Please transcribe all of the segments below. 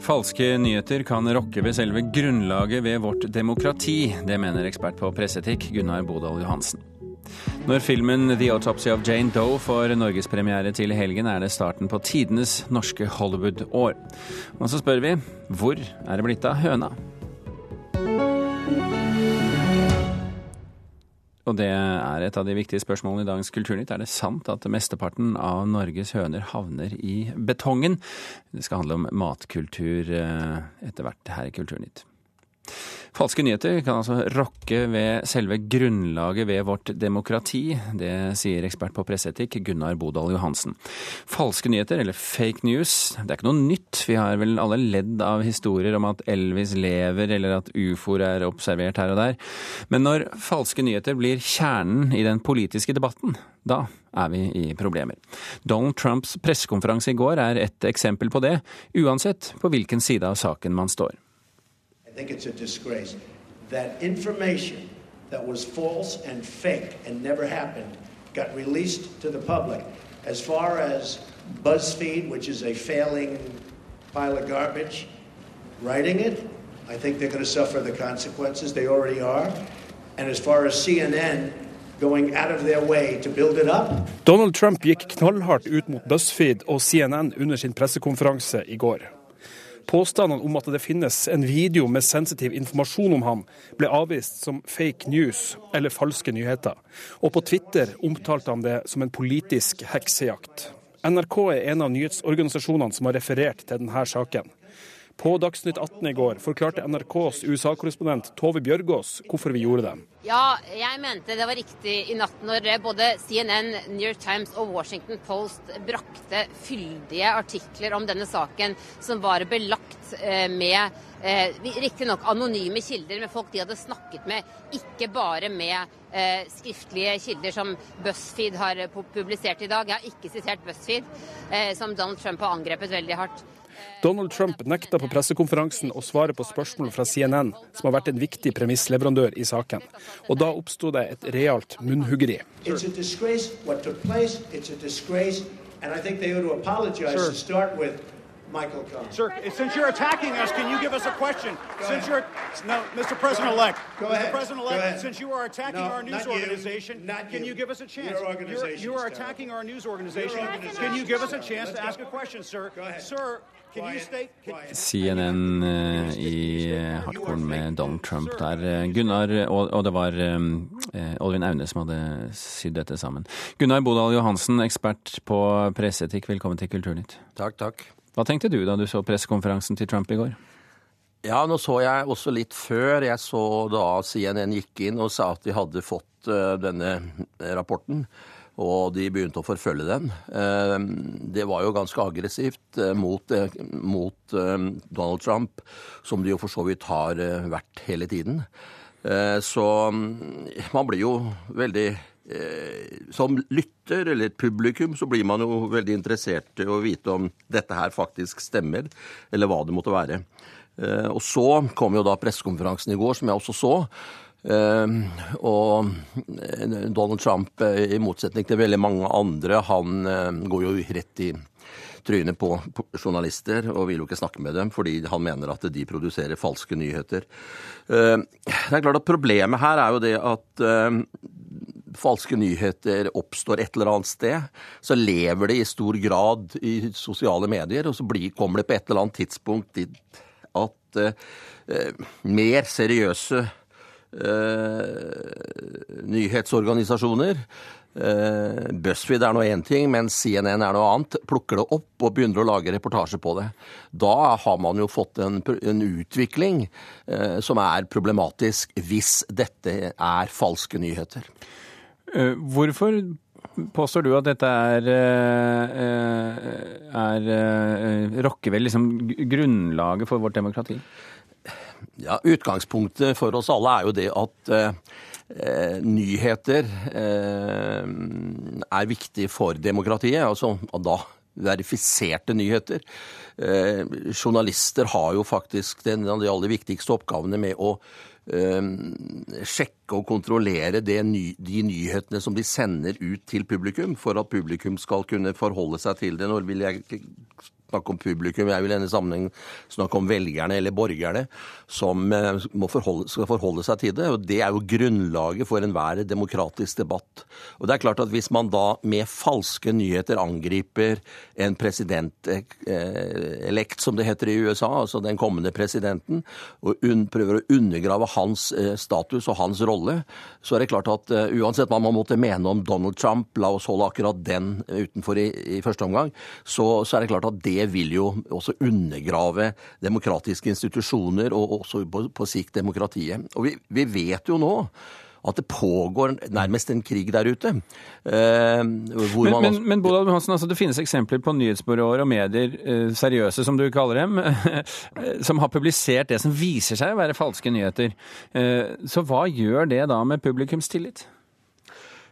Falske nyheter kan rokke ved selve grunnlaget ved vårt demokrati. Det mener ekspert på presseetikk Gunnar Bodal Johansen. Når filmen 'The Autopsy of Jane Doe' får norgespremiere til helgen, er det starten på tidenes norske Hollywood-år. Og så spør vi hvor er det blitt av høna? Og det er et av de viktige spørsmålene i dagens Kulturnytt. Er det sant at mesteparten av Norges høner havner i betongen? Det skal handle om matkultur eh, etter hvert her i Kulturnytt. Falske nyheter kan altså rokke ved selve grunnlaget ved vårt demokrati. Det sier ekspert på presseetikk Gunnar Bodal Johansen. Falske nyheter, eller fake news, det er ikke noe nytt. Vi har vel alle ledd av historier om at Elvis lever, eller at ufoer er observert her og der. Men når falske nyheter blir kjernen i den politiske debatten, da er vi i problemer. Donald Trumps pressekonferanse i går er et eksempel på det, uansett på hvilken side av saken man står. Think it's a disgrace that information that was false and fake and never happened got released to the public. As far as BuzzFeed, which is a failing pile of garbage, writing it, I think they're going to suffer the consequences. They already are. And as far as CNN, going out of their way to build it up. Donald Trump gikk knallhardt ut mot BuzzFeed og CNN under sin pressekonferanse i går. Påstandene om at det finnes en video med sensitiv informasjon om ham, ble avvist som fake news eller falske nyheter. Og på Twitter omtalte han det som en politisk heksejakt. NRK er en av nyhetsorganisasjonene som har referert til denne saken. På Dagsnytt 18 i går forklarte NRKs USA-korrespondent Tove Bjørgaas hvorfor vi gjorde det. Ja, jeg mente det var riktig i natt når både CNN, New York Times og Washington Post brakte fyldige artikler om denne saken, som var belagt eh, med eh, riktignok anonyme kilder, med folk de hadde snakket med, ikke bare med eh, skriftlige kilder som BuzzFeed har publisert i dag. Jeg har ikke sitert BuzzFeed, eh, som Donald Trump har angrepet veldig hardt. Donald Trump nekta på pressekonferansen å svare på spørsmål fra CNN, som har vært en viktig premissleverandør i saken. Og da oppsto det et realt munnhuggeri. It's Michael Cohen. Sir, since you're attacking us, can you give us a question? Go since ahead. you're no, Mr. President-elect, Go Mr. President-elect, since you are attacking No, our news not you. Not can you. you give us a chance? Your organization you are attacking terrible. our news organization. Your organization Can you give us a chance Let's to go. ask a question, sir? Go ahead. Sir, can you Quiet. state? Can, CNN eh, i eh, hardcore med Donald Trump der. Eh, Gunnar, og, og det var Olvin Aune som hadde sydd dette sammen. Gunnar Bodal Johansen, ekspert på presseetikk, velkommen til Kulturnytt. Takk, takk. Hva tenkte du da du så pressekonferansen til Trump i går? Ja, nå så jeg også litt før. Jeg så da CNN gikk inn og sa at de hadde fått eh, denne rapporten. Og de begynte å forfølge den. Eh, Det var jo ganske aggressivt eh, mot, eh, mot eh, Donald Trump, som de jo for så vidt har eh, vært hele tiden. Eh, Så mm, man blir jo veldig eh, Som lytter eller et publikum så blir man jo veldig interessert i å vite om dette her faktisk stemmer, eller hva det måtte være. Eh, Og så kom jo da pressekonferansen i går, som jeg også så. Eh, og eh, Donald Trump, eh, i motsetning til veldig mange andre, han eh, går jo rett i trynet på journalister og vil jo ikke snakke med dem fordi han mener at de produserer falske nyheter. Eh, Det er klart at Problemet her er jo det at eh, falske nyheter oppstår et eller annet sted, så lever det i stor grad i sosiale medier, og så blir, kommer det på et eller annet tidspunkt dit at eh, mer seriøse eh, nyhetsorganisasjoner eh, BuzzFeed er nå én ting, men CNN er noe annet. Plukker det opp og begynner å lage reportasje på det. Da har man jo fått en, en utvikling eh, som er problematisk, hvis dette er falske nyheter. Eh, Hvorfor påstår du at dette er, eh, er eh, rokker ved liksom grunnlaget for vårt demokrati? Ja, Utgangspunktet for oss alle er jo det at eh, nyheter eh, er viktig for demokratiet. altså da verifiserte nyheter. Eh, journalister har jo faktisk den av de aller viktigste oppgavene med å sjekke og kontrollere ny, de nyhetene som de sender ut til publikum, for at publikum skal kunne forholde seg til det. Når vil jeg snakke om publikum, jeg vil i denne sammenheng snakke om velgerne eller borgerne som eh, forholde, skal forholde seg til det. og Det er jo grunnlaget for enhver demokratisk debatt. Og det er klart at Hvis man da med falske nyheter angriper en presidentelekt, som det heter i USA, altså den kommende presidenten, og prøver å undergrave hans status og hans rolle, så er det klart at uansett hva man måtte mene om Donald Trump, la oss holde akkurat den utenfor i, i første omgang, så, så, er det klart at det vil jo også undergrave demokratiske institusjoner, og også på, på sikt demokratiet. Og vi, vi vet jo nå at det pågår nærmest en krig der ute. Eh, men, men, men Bodal Johansen, altså, det finnes eksempler på nyhetsbyråer og medier, eh, seriøse som du kaller dem, som har publisert det som viser seg å være falske nyheter. Eh, så hva gjør det da med publikums tillit?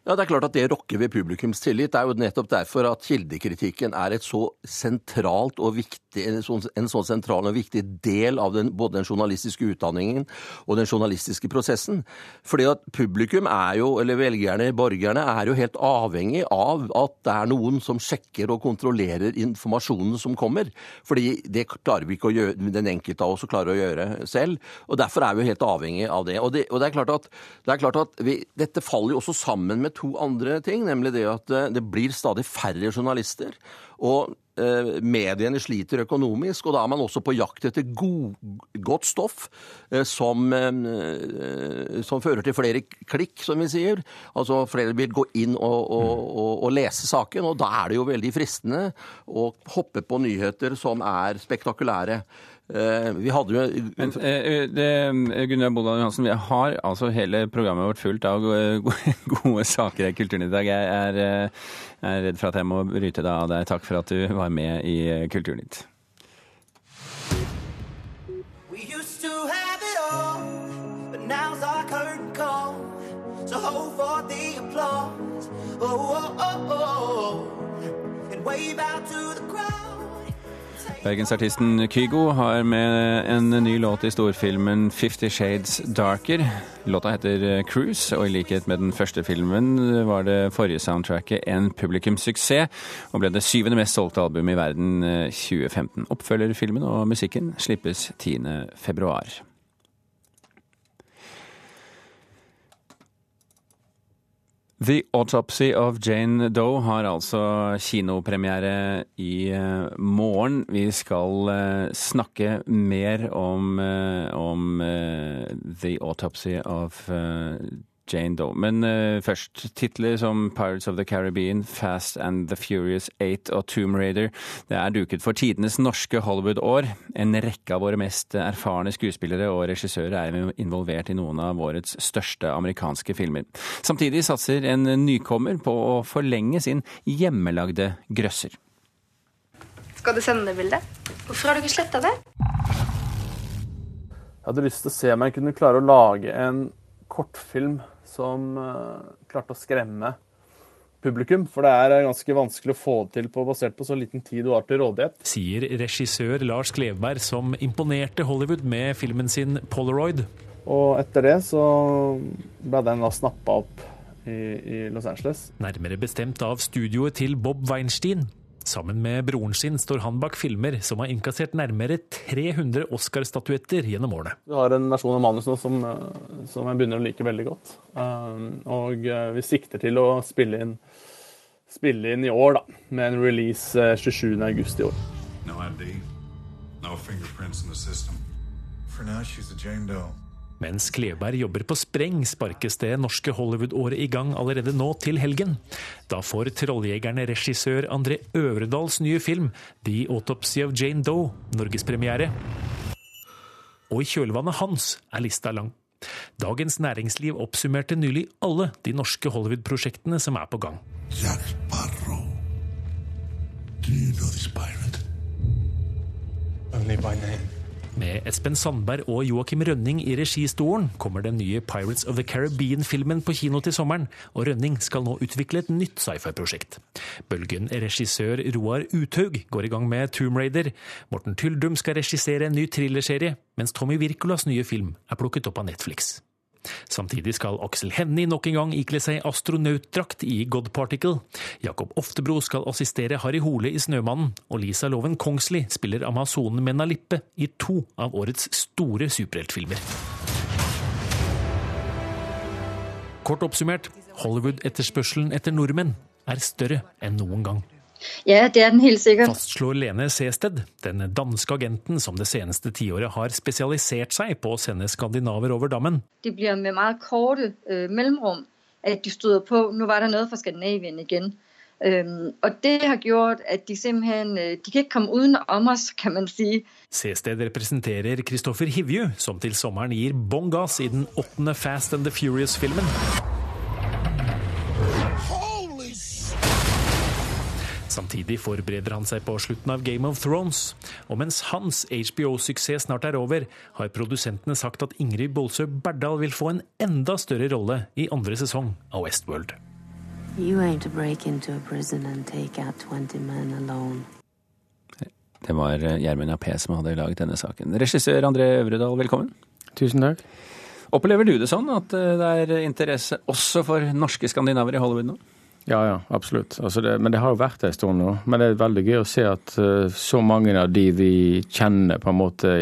Ja, Det er klart at det rokker ved publikums tillit. Det er jo nettopp derfor at kildekritikken er et så sentralt og viktig, en så, sentral og viktig del av den, både den journalistiske utdanningen og den journalistiske prosessen. Fordi at publikum er jo, eller velgerne, borgerne, er jo helt avhengig av at det er noen som sjekker og kontrollerer informasjonen som kommer. Fordi det klarer vi ikke å gjøre, den enkelte av oss klarer å gjøre selv. Og derfor er vi jo helt avhengig av det. Og det, og det er klart at, det er klart at vi, dette faller jo også sammen med to andre ting, nemlig det at eh, det blir stadig færre journalister. Og eh, mediene sliter økonomisk, og da er man også på jakt etter god, godt stoff eh, som, som, fører til flere klikk, som vi sier. Altså flere vil gå inn og, og, og, og, lese saken, og da er det jo veldig fristende å hoppe på nyheter som er spektakulære. Eh, vi hadde jo Men, eh, det, Gunnar Bolland Johansen, vi har altså hele programmet vårt fullt av gode, gode saker i Kulturnytt i dag. Jeg er, eh, er, redd for at jeg må bryte deg av deg. Takk for at du var med i Kulturnytt. Oh, oh, oh, oh, wave out to the crowd. Bergensartisten Kygo har med en ny låt i storfilmen 'Fifty Shades Darker'. Låta heter 'Cruise', og i likhet med den første filmen var det forrige soundtracket en publikumssuksess, og ble det syvende mest solgte albumet i verden 2015. Eh, Oppfølgerfilmen og musikken slippes 10. februar. The Autopsy of Jane Doe har altså kinopremiere i uh, morgen. Vi skal uh, snakke mer om, uh, om The Autopsy of Jane Doe. Men uh, først, titler som Pirates of the Caribbean, Fast and the Furious 8 og Tomb Raider. Det er duket for tidenes norske Hollywood-år. En rekke av våre mest erfarne skuespillere og regissører er involvert i noen av årets største amerikanske filmer. Samtidig satser en nykommer på å forlenge sin hjemmelagde grøsser. Skal du sende det bildet? Hvorfor har du ikke sletta det? Jeg hadde lyst til å se om jeg kunne klare å lage en kortfilm som uh, klarte å skremme publikum. For det er ganske vanskelig å få det til på, basert på så liten tid du har til rådighet. Sier regissør Lars Klevberg, som imponerte Hollywood med filmen sin 'Polaroid'. Og etter det så ble den da snappa opp i, i Los Angeles. Nærmere bestemt av studioet til Bob Weinstein. Sammen med broren sin står han bak filmer som har innkassert nærmere 300 Oscar-statuetter gjennom årene. Vi har en versjon av manus nå som, eh, som, jeg begynner å like veldig godt. Um, og eh, vi sikter til å spille inn, spille inn i år, da, med en release 27.8 i år. No ID, no fingerprints in the system. For now she's a Jane Doe. Mens Kleberg jobber på spreng, sparkes det norske Hollywood-året i gang allerede nå til helgen. Da får Trolljegerne regissør André Øvredals nye film 'The Autopsy of Jane Doe' norgespremiere. Og i kjølvannet hans er lista lang. Dagens Næringsliv oppsummerte nylig alle de norske Hollywood-prosjektene som er på gang. Jack Sparrow. Do you know this pirate? Only by name. Med Espen Sandberg og Joakim Rønning i registolen kommer den nye Pirates of the Caribbean-filmen på kino til sommeren, og Rønning skal nå utvikle et nytt sci-fi-prosjekt. Bølgen-regissør Roar Uthaug går i gang med Tomb Raider. Morten Tyldum skal regissere en ny thrillerserie, mens Tommy Wirkolas nye film er plukket opp av Netflix. Samtidig skal Aksel Hennie nok en gang ikle seg astronautdrakt i God Particle. Jakob Oftebro skal assistere Harry Hole i Snømannen, og Lisa Loven Kongsli spiller amazonen Menna Lippe i to av årets store superheltfilmer. Kort oppsummert, Hollywood-etterspørselen etter nordmenn er større enn noen gang. Ja, det er den helt sikkert. Fastslår Lene Sested, den danske agenten som det seneste tiåret har spesialisert seg på å sende skandinaver over dammen. Det blir med meget korte uh, mellomrom at de støter på Nå var det noe fra Skandinavien igjen. Um, og det har gjort at de simpelthen øh, De kan ikke komme utenom oss, kan man si. Sested representerer Kristoffer Hivju, som til sommeren gir bånn gass i den åttende Fast and the Furious-filmen. Samtidig forbereder han seg på slutten av Game of Thrones. Og mens hans HBO-suksess snart er over, har produsentene sagt at Ingrid Bolsø Berdal vil få en enda større rolle i andre sesong av Westworld. You aim to break into a prison and take out 20 men alone. Det var eh, Gjermund Jappé som hadde laget denne saken. Regissør André Øvredal, velkommen. Tusen takk. Opplever du det sånn at eh, det er interesse også for norske skandinaver i Hollywood nå? Ja, ja, absolutt. Altså det, men det har jo vært det en stund nå. Men det er veldig gøy å se at uh, så mange av de vi kjenner på en måte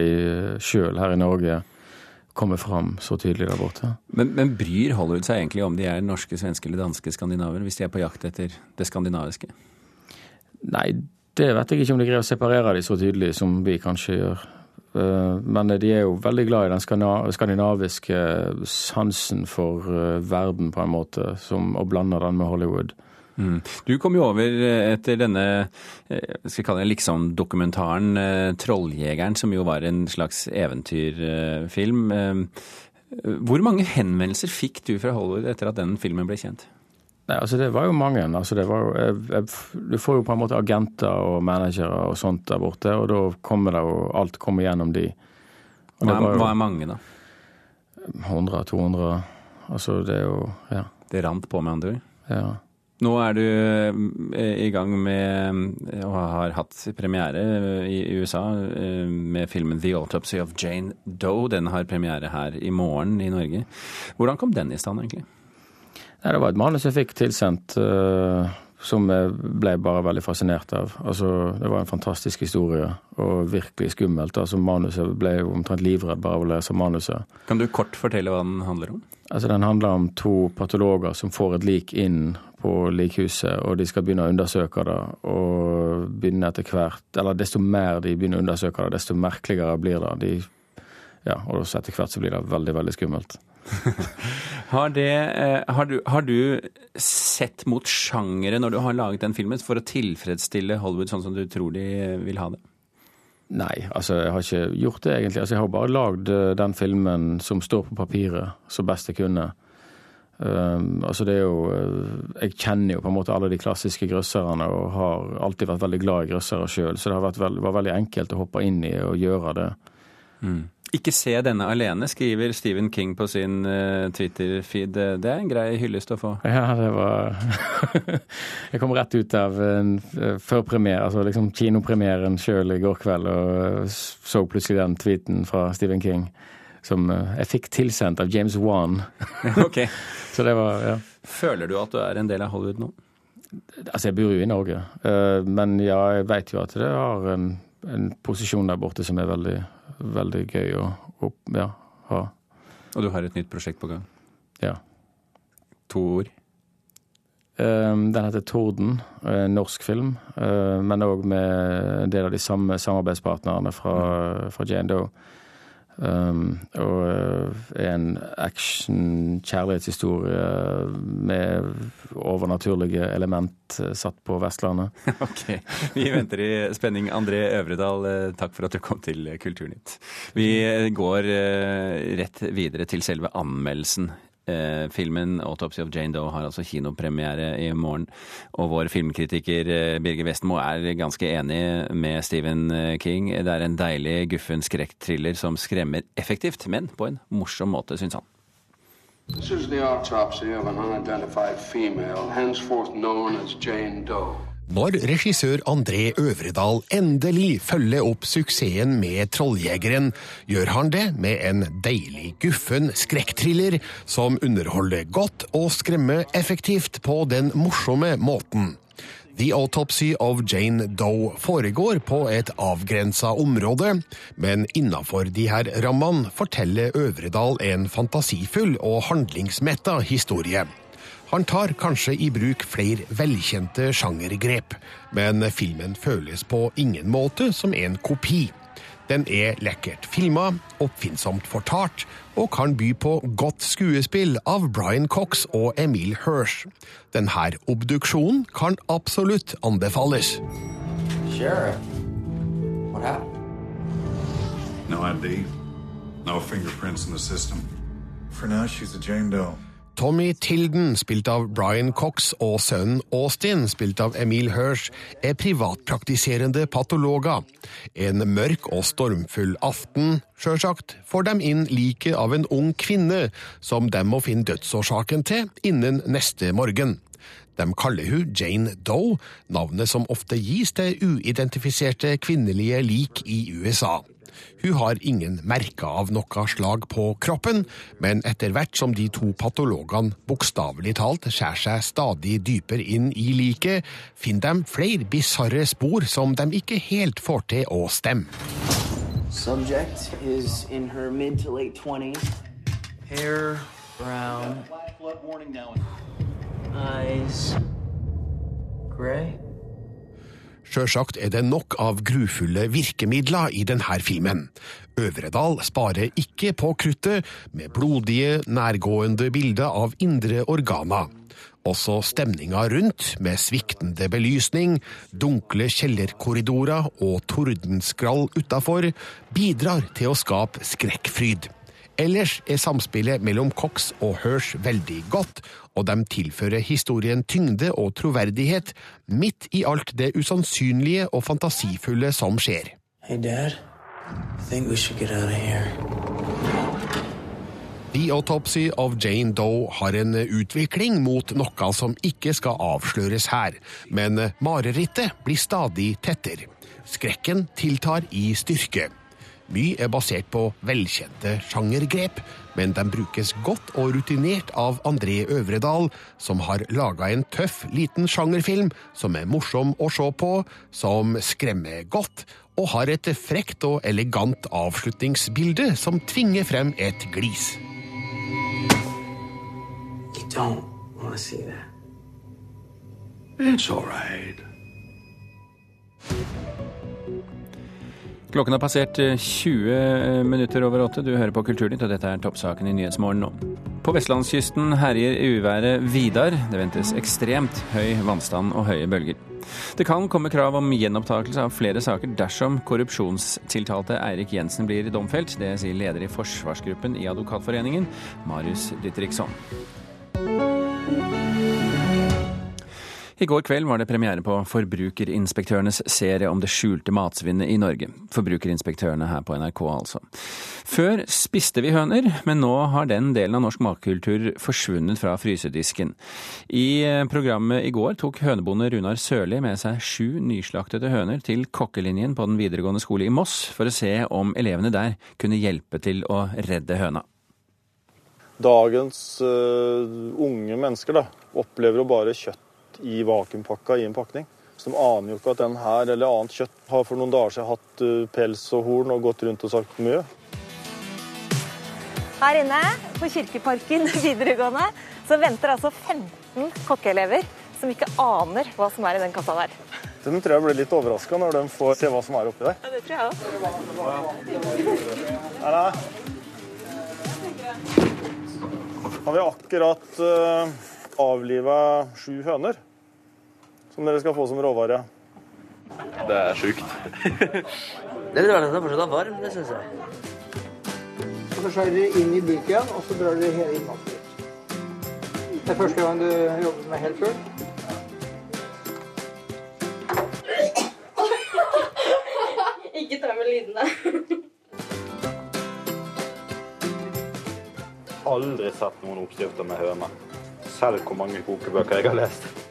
sjøl her i Norge, kommer fram så tydelig der borte. Men, men, bryr Hollywood seg egentlig om de er norske, svenske eller danske skandinaver, hvis de er på jakt etter det skandinaviske? Nei, det vet jeg ikke om de greier å separere de så tydelig som vi kanskje gjør. Uh, men de er jo veldig glad i den skandinaviske sansen for uh, verden, på en måte, som, og blander den med Hollywood. Mm. Du kom jo over eh, etter denne skal jeg kalle det liksom-dokumentaren 'Trolljegeren', som jo var en slags eventyrfilm. Hvor mange henvendelser fikk du fra Hollywood etter at den filmen ble kjent? Nei, altså Det var jo mange. altså det var jeg, jeg, Du får jo på en måte agenter og managere og sånt der borte, og da kommer det jo alt kommer gjennom de. Hva er, jo, hva er mange, da? 100-200. Altså det er jo Ja. Det rant på, med andre ord? Ja. Nå er du eh, i gang med og har hatt premiere i USA eh, med filmen 'The Autopsy of Jane Doe'. Den har premiere her i morgen i Norge. Hvordan kom den i stand, egentlig? Nei, Det var et manus jeg fikk tilsendt uh, som jeg ble bare veldig fascinert av. Altså, Det var en fantastisk historie og virkelig skummelt. Altså, Manuset ble jo omtrent livredd bare av å lese manuset. Kan du kort fortelle hva den handler om? Altså, Den handler om to patologer som får et lik inn på likhuset, og de skal begynne å undersøke det. Og begynne etter hvert Eller desto mer de begynner å undersøke det, desto merkeligere blir det. De, ja, og etter hvert så blir det veldig, veldig skummelt. har, det, har, du, har, du, sett mot sjangere når du har laget den filmen, for å tilfredsstille Hollywood sånn som du tror de vil ha det? Nei, altså jeg har ikke gjort det egentlig. Altså, jeg har bare lagd den filmen som står på papiret, så best jeg kunne. Um, altså det er jo Jeg kjenner jo på en måte alle de klassiske grøsserne og har alltid vært veldig glad i grøssere sjøl, så det har vært veld, var veldig enkelt å hoppe inn i og gjøre det. Mm. Ikke se denne alene, skriver Stephen King på sin uh, Twitter-feed. Det er en grei hyllest å få. Ja, det var Jeg kom rett ut av en førpremiere, altså liksom kinopremieren sjøl i går kveld, og så plutselig den tweeten fra Stephen King som jeg fikk tilsendt av James Wan. ok. Så det var, ja. Føler du at du er en del av Hollywood nå? Altså, jeg bor jo i Norge. Men ja, jeg veit jo at det har en, en posisjon der borte som er veldig veldig gøy å, å ja, ha. Og du har et nytt prosjekt på gang? Ja. To ord? Den heter Torden, en norsk film, men òg med en del av de samme samarbeidspartnerne fra, fra Jane Doe. Um, og er en action-kjærlighetshistorie med overnaturlige element satt på Vestlandet. ok. Vi venter i spenning. André Øvredal, takk for at du kom til Kulturnytt. Vi går rett videre til selve anmeldelsen. Filmen 'Autopsy of Jane Doe' har altså kinopremiere i morgen. Og vår filmkritiker Birger Westmo er ganske enig med Stephen King. Det er en deilig, guffen skrekkthriller som skremmer effektivt, men på en morsom måte, syns han. This is the autopsy of an unidentified female, henceforth known as Jane Doe. Når regissør André Øvredal endelig følger opp suksessen med Trolljegeren, gjør han det med en deilig guffen skrekkthriller som underholder godt og skremmer effektivt på den morsomme måten. The Autopsy of Jane Doe foregår på et avgrensa område, men innafor her rammene forteller Øvredal en fantasifull og handlingsmetta historie. Han tar kanskje i bruk flere velkjente sjangergrep, men filmen føles på ingen måte som en kopi. Den er lekkert filma, oppfinnsomt fortalt, og kan by på godt skuespill av Brian Cox og Emil Hirsch. Denne obduksjonen kan absolutt anbefales. Sheriff, what happened? No ID. No fingerprints in the system. For now, she's a Jane Doe. Tommy Tilden, spilt av Brian Cox, og sønnen Austin, spilt av Emil Hirsch, er privatpraktiserende patologer. En mørk og stormfull aften, sjølsagt, får dem inn liket av en ung kvinne, som de må finne dødsårsaken til innen neste morgen. De kaller hun Jane Doe, navnet som ofte gis til uidentifiserte kvinnelige lik i USA. Hun har ingen merker av noe slag på kroppen, men etter hvert som de to patologene bokstavelig talt skjærer seg stadig dypere inn i liket, finner de flere bisarre spor som de ikke helt får til å stemme. Subject is in her mid to late 20s. Hair brown. Eyes gray. Sjølsagt er det nok av grufulle virkemidler i denne filmen. Øvredal sparer ikke på kruttet med blodige, nærgående bilder av indre organer. Også stemninga rundt, med sviktende belysning, dunkle kjellerkorridorer og tordenskrall utafor, bidrar til å skape skrekkfryd. Ellers er samspillet mellom Cox og Hirsch veldig godt, og de tilfører historien tyngde og troverdighet, midt i alt det usannsynlige og fantasifulle som skjer. Hey, Dad. I think we should get out of here. The Autopsy of Jane Doe har en utvikling mot noe som ikke skal avsløres her, men marerittet blir stadig tettere. Skrekken tiltar i styrke. Mye er basert på velkjente sjangergrep, men de brukes godt og rutinert av André Øvredal, som har laga en tøff, liten sjangerfilm som er morsom å se på, som skremmer godt, og har et frekt og elegant avslutningsbilde som tvinger frem et glis. You don't want to see that. It's all right. Klokken har passert 20 minutter over åtte. Du hører på Kulturnytt, og dette er toppsaken i Nyhetsmorgen nå. På vestlandskysten herjer uværet Vidar. Det ventes ekstremt høy vannstand og høye bølger. Det kan komme krav om gjenopptakelse av flere saker dersom korrupsjonstiltalte Eirik Jensen blir domfelt. Det sier leder i forsvarsgruppen i Advokatforeningen, Marius Ditriksson. I går kveld var det premiere på Forbrukerinspektørenes serie om det skjulte matsvinnet i Norge. Forbrukerinspektørene her på NRK, altså. Før spiste vi høner, men nå har den delen av norsk matkultur forsvunnet fra frysedisken. I programmet i går tok hønebonde Runar Sørli med seg sju nyslaktede høner til kokkelinjen på den videregående skole i Moss, for å se om elevene der kunne hjelpe til å redde høna. Dagens uh, unge mennesker da, opplever å bare kjøtt i vakuumpakka i en pakning. Så de aner jo ikke at den her eller annet kjøtt har for noen dager siden hatt uh, pels og horn og gått rundt og sagt mye. Her inne på Kirkeparken videregående så venter altså 15 kokkeelever som ikke aner hva som er i den kassa der. De tror jeg blir litt overraska når de får se hva som er oppi der. Ja, det tror jeg òg. Har vi akkurat uh, avliva sju høner som dere skal få som råvare. Det er sjukt. Det er rart at den fortsatt er varm, det syns jeg. Og så skjærer dere inn i buken, og så drar dere hele innmaten ut. Det er første gang du jobber med helt sjøl. Ikke ta med lydene. Aldri sett noen oppskrifter med høne. Selv hvor mange kokebøker jeg har lest.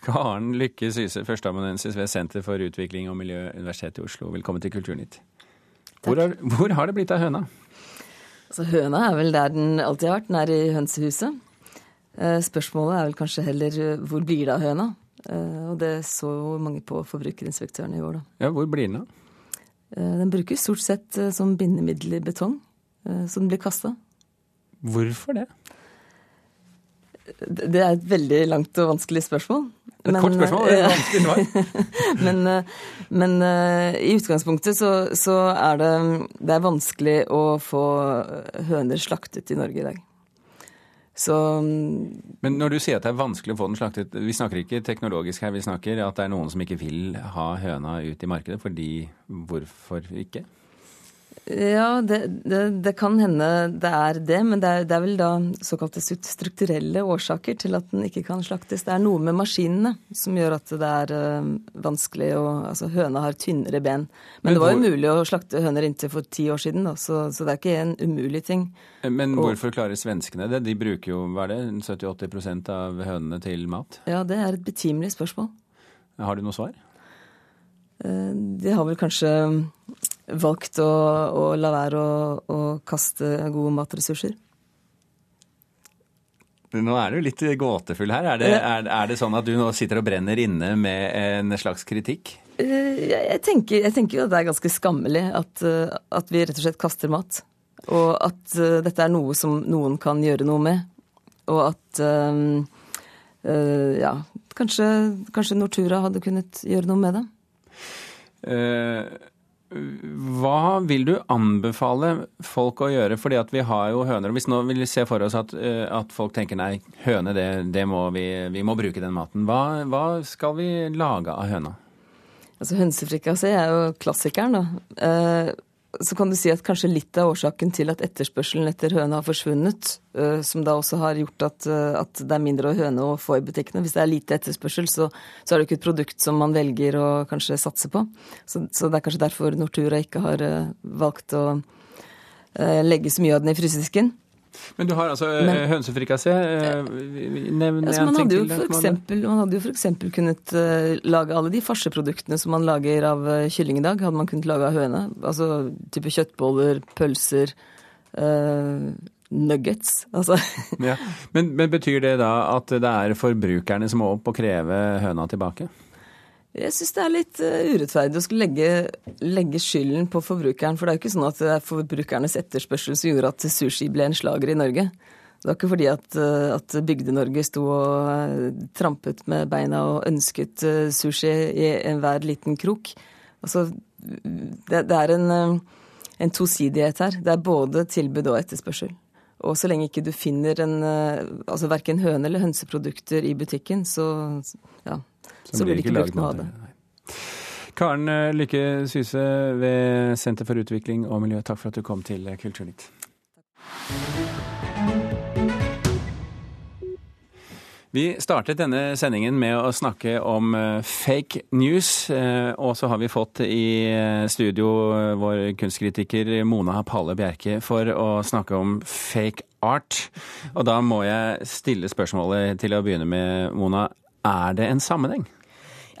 Karen Lykke Syse, førsteamanuensis ved Senter for utvikling og miljø, Universitetet i Oslo. Velkommen til Kulturnytt. Hvor har, hvor har det blitt av høna? Altså, høna er vel der den alltid har vært, den er i hønsehuset. Eh, spørsmålet er vel kanskje heller eh, hvor blir det av høna? Eh, og det så mange på forbrukerinspektørene i år, da. Ja, Hvor blir den av? Den brukes stort sett som bindemiddel i betong, så den blir kasta. Hvorfor det? Det er et veldig langt og vanskelig spørsmål. Et men, kort spørsmål, det er vanskelig svar. men, men i utgangspunktet så, så, er det, det er vanskelig å få høner slaktet i Norge i dag. Så Men når du sier at det er vanskelig å få den slaktet, vi snakker ikke teknologisk her, vi snakker at det er noen som ikke vil ha høna ut i markedet, fordi hvorfor ikke? Ja, det, det, det, kan hende det er det, men det er, det er, vel da såkalte strukturelle årsaker til at den ikke kan slaktes. Det er noe med maskinene som gjør at det er øh, vanskelig å Altså høna har tynnere ben. Men, men det var jo hvor... mulig å slakte høner inntil for ti år siden, da, så, så, det er ikke en umulig ting. Men Og... hvorfor klarer svenskene det? De bruker jo hva er det, 70-80 av hønene til mat? Ja, det er et betimelig spørsmål. Har du noe svar? Uh, de har vel kanskje valgt å, å la være å, å, kaste gode matressurser. Nå er du litt gåtefull her. Er det, er, er det, sånn at du nå sitter og brenner inne med en slags kritikk? Eh, jeg tenker, jeg tenker jo at det er ganske skammelig at, eh, at, vi rett og slett kaster mat. Og at uh, dette er noe som noen kan gjøre noe med. Og at uh, uh, ja, kanskje, kanskje Nortura hadde kunnet gjøre noe med det. Uh, hva vil du anbefale folk å gjøre? Fordi at vi har jo høner. og Hvis nå vil vi se for oss at, eh, at folk tenker nei, høne, det, det, må vi, vi må bruke den maten. Hva, hva skal vi lage av høna? Altså Hønsefrikassé er jo klassikeren, da. Så kan du si at kanskje litt av årsaken til at etterspørselen etter høne har forsvunnet, eh, som da også har gjort at, eh, at det er mindre høne å få i butikkene. Hvis det er lite etterspørsel, så, så, er det ikke et produkt som man velger å kanskje satse på. Så, så det er kanskje derfor Nortura ikke har eh, valgt å legge så mye av den i frysedisken. Men du har altså Men, eh, hønsefrikassé. Eh, nevn altså, en ting til. For eksempel, man hadde jo f.eks. kunnet lage alle de farseproduktene som man lager av kylling i dag, hadde man kunnet lage av høne. Altså type kjøttboller, pølser, uh, nuggets. Altså. ja. men, men betyr det da at det er forbrukerne som må opp og kreve høna tilbake? Jeg syns det er litt eh, urettferdig å skulle legge, legge, skylden på forbrukeren. For det er jo ikke sånn at det er forbrukernes etterspørsel som gjorde at sushi ble en slager i Norge. Det var ikke fordi at, eh, at Bygde-Norge sto og eh, trampet med beina og ønsket sushi i enhver liten krok. Altså, det, det er en, en tosidighet her. Det er både tilbud og etterspørsel. Og så lenge ikke du finner en, altså verken høne- eller hønseprodukter i butikken, så ja, så blir det ikke brukt noe av det. Karen eh, Lykke Syse ved Senter for utvikling og miljø, takk for at du kom til Kulturnytt. Vi startet denne sendingen med å snakke om eh, fake news. Eh, og så har vi fått i studio vår kunstkritiker Mona Palle Bjerke for å snakke om fake art. Og da må jeg stille spørsmålet til å begynne med, Mona. Er det en sammenheng?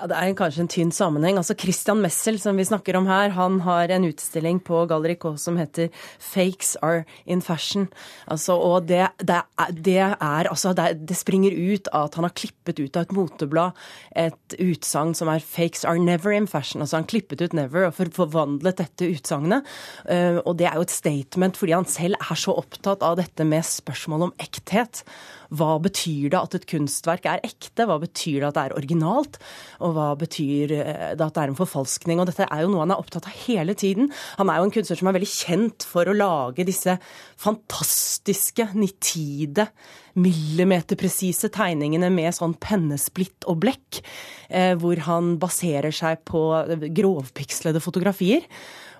Ja, Det er kanskje en tynn sammenheng. Altså Christian Messel, som vi snakker om her, han har en utstilling på Galleri K som heter 'Fakes are in fashion'. Altså, og det, det, det er altså det, det, springer ut av at han har klippet ut av et moteblad et utsagn som er 'Fakes are never in fashion'. Altså han klippet ut 'never' og forvandlet dette utsagnet. Uh, og det er jo et statement fordi han selv er så opptatt av dette med spørsmål om ekthet. Hva betyr det at et kunstverk er ekte? Hva betyr det at det er originalt? Og hva betyr eh, det at det er en forfalskning? Og dette er jo noe han er opptatt av hele tiden. Han er jo en kunstner som er veldig kjent for å lage disse fantastiske, nitide, millimeterpresise tegningene med sånn pennesplitt og blekk, eh, hvor han baserer seg på grovpikslede fotografier.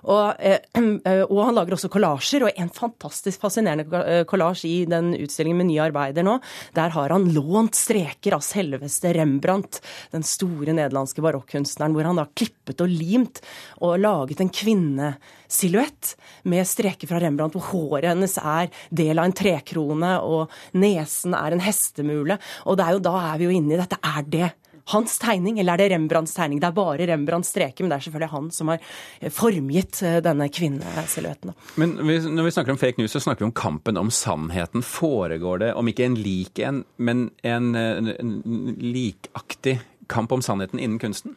Og, eh, eh, og, han lager også kollasjer, og en fantastisk fascinerende eh, kollasj i den utstillingen med nye arbeider nå. Der har han lånt streker av selveste Rembrandt, den store nederlandske barokkunstneren, hvor han da klippet og limt og laget en kvinnesilhuett med streker fra Rembrandt, hvor håret hennes er del av en trekrone, og nesen er en hestemule. Og det er jo, da er vi jo inne i dette. Er det hans tegning, eller er det Rembrandts tegning? Det er bare Rembrandts streker, men det er selvfølgelig han som har eh, formgitt eh, denne kvinnesilhuetten. Men når vi snakker om fake news, så snakker vi om kampen om sannheten. Foregår det, om ikke en lik en, men en, en likaktig kamp om sannheten innen kunsten?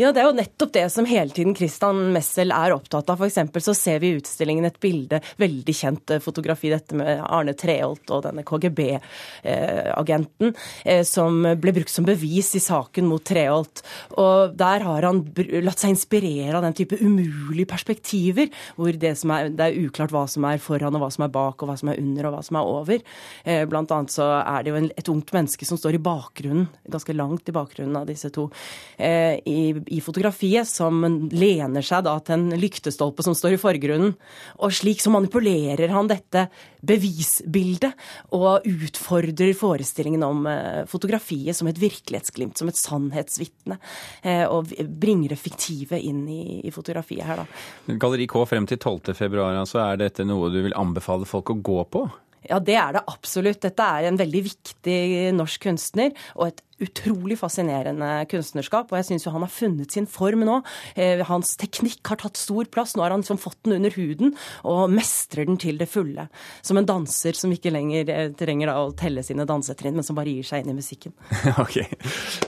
Ja, det er jo nettopp det som hele tiden Christian Messel er opptatt av. For så ser vi i utstillingen et bilde, veldig kjent eh, fotografi, dette med Arne Treholt og denne KGB-agenten, eh, som ble brukt som bevis i saken mot Treholt. Og der har han latt seg inspirere av den type umulige perspektiver, hvor det, er, det er uklart hva som er foran og hva som er bak, og hva som er under og hva som er over. Eh, blant annet så er det jo et ungt menneske som står i bakgrunnen, ganske langt i bakgrunnen av disse to eh, i, i, fotografiet, som lener seg da til en lyktestolpe som står i forgrunnen. Og slik så manipulerer han dette bevisbildet og utfordrer forestillingen om eh, fotografiet som et virkelighetsglimt, som et sannhetsvitne. Eh, og bringer det fiktive inn i, i, fotografiet her, da. Galleri K frem til 12. februar, altså. Er dette noe du vil anbefale folk å gå på? Ja, det er det absolutt. Dette er en veldig viktig norsk kunstner, og et utrolig fascinerende kunstnerskap. Og jeg syns jo han har funnet sin form nå. Eh, hans teknikk har tatt stor plass. Nå har han liksom fått den under huden og mestrer den til det fulle. Som en danser som ikke lenger eh, trenger å telle sine dansetrinn, men som bare gir seg inn i musikken. ok.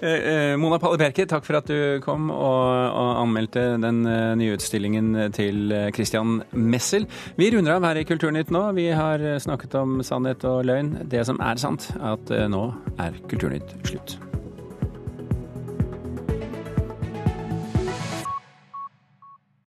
Eh, Mona Palle Berke, takk for at du kom og, anmeldte den nye utstillingen til Christian Messel. Vi runder av her i Kulturnytt nå. Vi har snakket om sannhet og løgn. Det som er sant, at nå er Kulturnytt slutt.